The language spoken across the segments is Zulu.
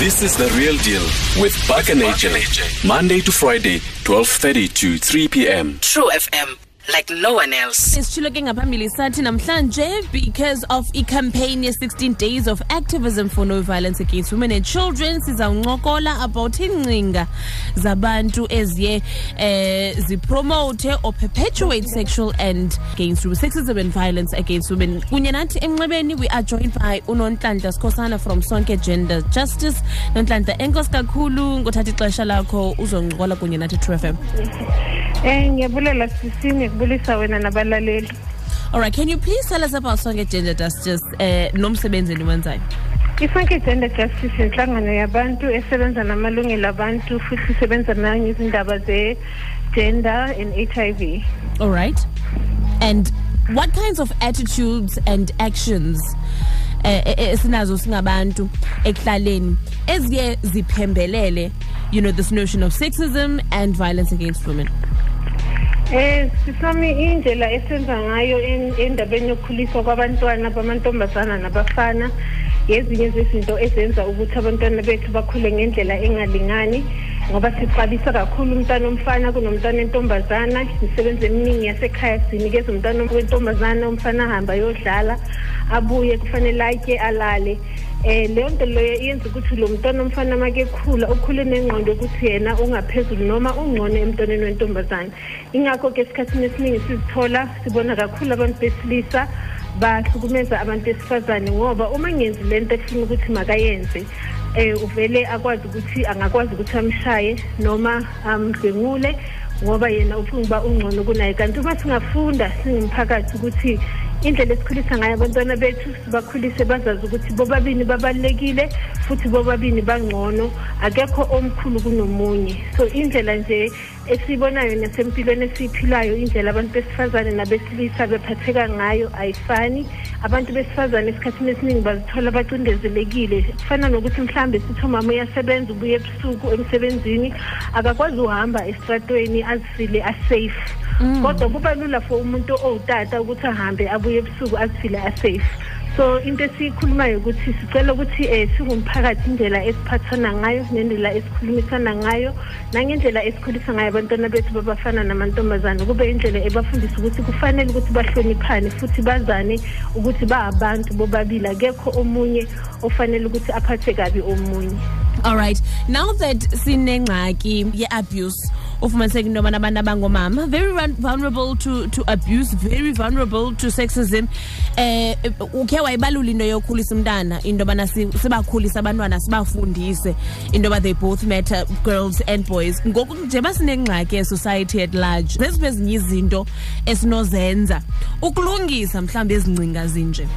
This is the real deal with Buck and AJ. Monday to Friday, 12:30 to 3 p.m. True FM like no one else. Isitshilo ke ngaphambili sathi namhlanje because of i-campaign ye-16 days of activism for no violence against women and children sizawuncokola about ingcinga zabantu eziye eh zipromote or perpetuate sexual and against sexism and violence against women. Kunye nathi emnxebeni we are joined by unonhlanhla sikhosana from sonke gender justice. Nonhlanhla enkosi kakhulu ngothatha ixesha lakho uzoncokola kunye nathi true fm Eh ngiyabulela wena nabalaleli. All right, can you please tell us about Sonke Gender Justice eh nomsebenzi eniwenzayo? Isonke Gender Justice inhlangano yabantu esebenza namalungelo abantu futhi isebenza nangezindaba ze gender and HIV. All right. And what kinds of attitudes and actions eh esinazo singabantu ekuhlaleni eziye ziphembelele you know this notion of sexism and violence against women Eh sisami indlela esenza ngayo endabeni yokukhuliswa kwabantwana bamantombazana nabafana yezinye zezinto ezenza ukuthi abantwana bethu bakhule ngendlela engalingani. Ngoba sixabisa kakhulu umntana omfana kunomntana entombazana. Imisebenzi eminingi yasekhaya sinikeza umntana wentombazana umfana ahamba yodlala abuye kufanele atye alale. Eh leyo nto leyo iyenza ukuthi lo mntwana omfana make khula ukhule nengqondo ukuthi yena ungaphezulu noma ungcono emntwaneni wentombazane ingakho ke esikhathini esiningi sizithola sibona kakhulu abantu besilisa bahlukumeza abantu besifazane ngoba uma ngenzi lento efuna ukuthi makayenze eh uvele akwazi ukuthi angakwazi ukuthi amshaye noma amdlengule ngoba yena ufuna ukuba ungcono kunaye. Kanti uma singafunda singumphakathi ukuthi indlela esikhulisa ngayo abantwana bethu sibakhulise bazazi ukuthi bobabini babalulekile futhi bobabini bangcono. Akekho omkhulu kunomunye. So indlela nje esibonayo nasempilweni esiyiphilayo indlela abantu besifazane nabesilisa bephatheka ngayo ayifani. Abantu besifazane esikhathini esiningi bazithola bacindezelekile. Kufana nokuthi mhlambe sithi umama uyasebenza ubuye ebusuku emsebenzini akakwazi uhamba esitratweni azifile asafe. Mm. kodwa kuba lula for umuntu owutata ukuthi ahambe abuye ebusuku azifile asafe. So into esiyikhulumayo ukuthi sicela ukuthi eh singumphakathi indlela esiphathana ngayo nendlela esikhulumisana ngayo. Nangendlela esikhulisa ngayo abantwana bethu babafana namantombazane kube indlela ebafundisa ukuthi kufanele ukuthi bahloniphane futhi bazane ukuthi ba-abantu bobabili. Akekho omunye ofanele ukuthi aphathe kabi omunye. All right. Now that sinengxaki ye-abuse ufumaniseka into yobana abantu abangomama. Very vulnerable to, to abuse very vulnerable to sexism. Eh ukhe wayibalula into yokhulisa umntana into yobana sibakhulise abantwana sibafundise into yoba they both matter girls and boys. Ngoku njengoba sinengxaki ye-society at large. Zeziphi ezinye izinto esinozenza? Ukulungisa mhlawumbi ezingcinga zinje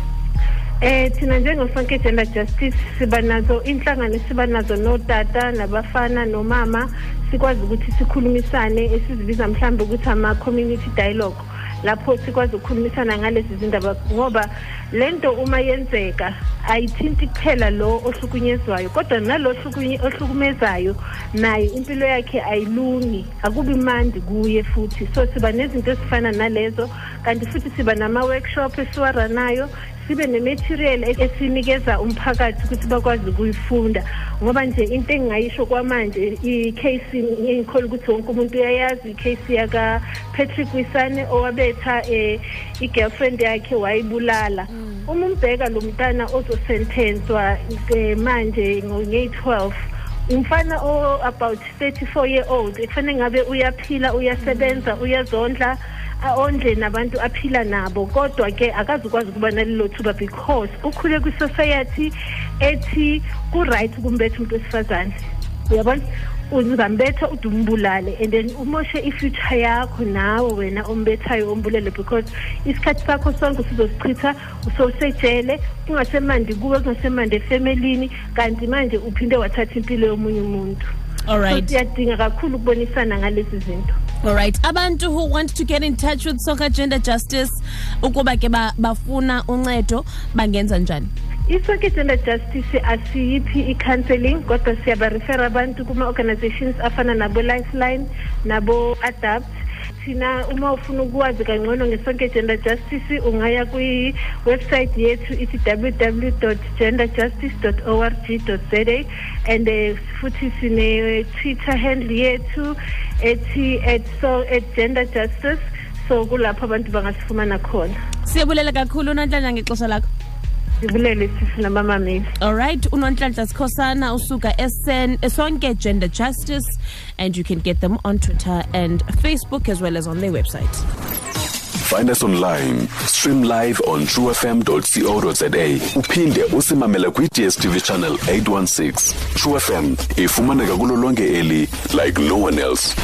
Eh thina njengosonke gender justice siba nazo inhlangano siba nazo notata nabafana nomama sikwazi ukuthi sikhulumisane esizibiza mhlambe ukuthi ama community dialogue lapho sikwazi ukukhulumisana ngalezi zindaba ngoba lento uma yenzeka ayithinti kuphela lo ohlukunyezwayo kodwa nalo ohlukumezayo naye impilo yakhe ayilungi akubi mandi kuye futhi. So siba nezinto ezifana nalezo kanti futhi siba nama-workshop esiwaranayo sibe ne-material esinikeza umphakathi ukuthi bakwazi ukuyifunda. Ngoba nje into engingayisho kwamanje i-case ngikhola ukuthi wonke umuntu uyayazi i-case yaka-patrick wisane owabetha um i-girlfriend yakhe wayibulala. Uma umbheka lo mntana ozosentenswa manje nge-twelve umfana o-about thirty-four year old ekufanele ngabe uyaphila uyasebenza uyazondla ondle nabantu aphila nabo kodwa ke akazukwazi ukuba nalelo thuba because ukhule kwi-society ethi ku-right ukumbetha umuntu wesifazane. Uyabona? Uzambetha ude umbulale and then umoshe i-future yakho nawe wena ombethayo ombulele because isikhathi sakho sonke sizosichitha usosejele kungasemandi kuwe kungasemandi efemelini kanti manje uphinde wathatha impilo yomunye umuntu. All right. So siyadinga kakhulu ukubonisana ngalezi zinto. All right abantu who want to get in touch with soccer gender justice ukuba ke bafuna uncedo bangenza njani? Isonke gender justice asiyiphi i-counseling kodwa siyabarefera abantu kuma-organizations afana nabo lifeline nabo-adapt thina uma ufuna ukwazi kangcono ngesonke gender justice ungaya kwi-website yethu ithi www.genderjustice.org.za and uh, futhi sine Twitter handle yethu ethi at so at gender justice. So kulapho abantu bangasifumana khona. Siyabulela kakhulu unonhlanhla ngexesha lakho sibulele sisi alright unonhlanhla sikhosana usuka sn sonke gender justice and you can get them on twitter and facebook as well as on their website Find us online. Stream live on truefm.co.za. Uphinde usimamele kwi DStv channel 816. truefm ifumaneka kulo lonke eli like no one else.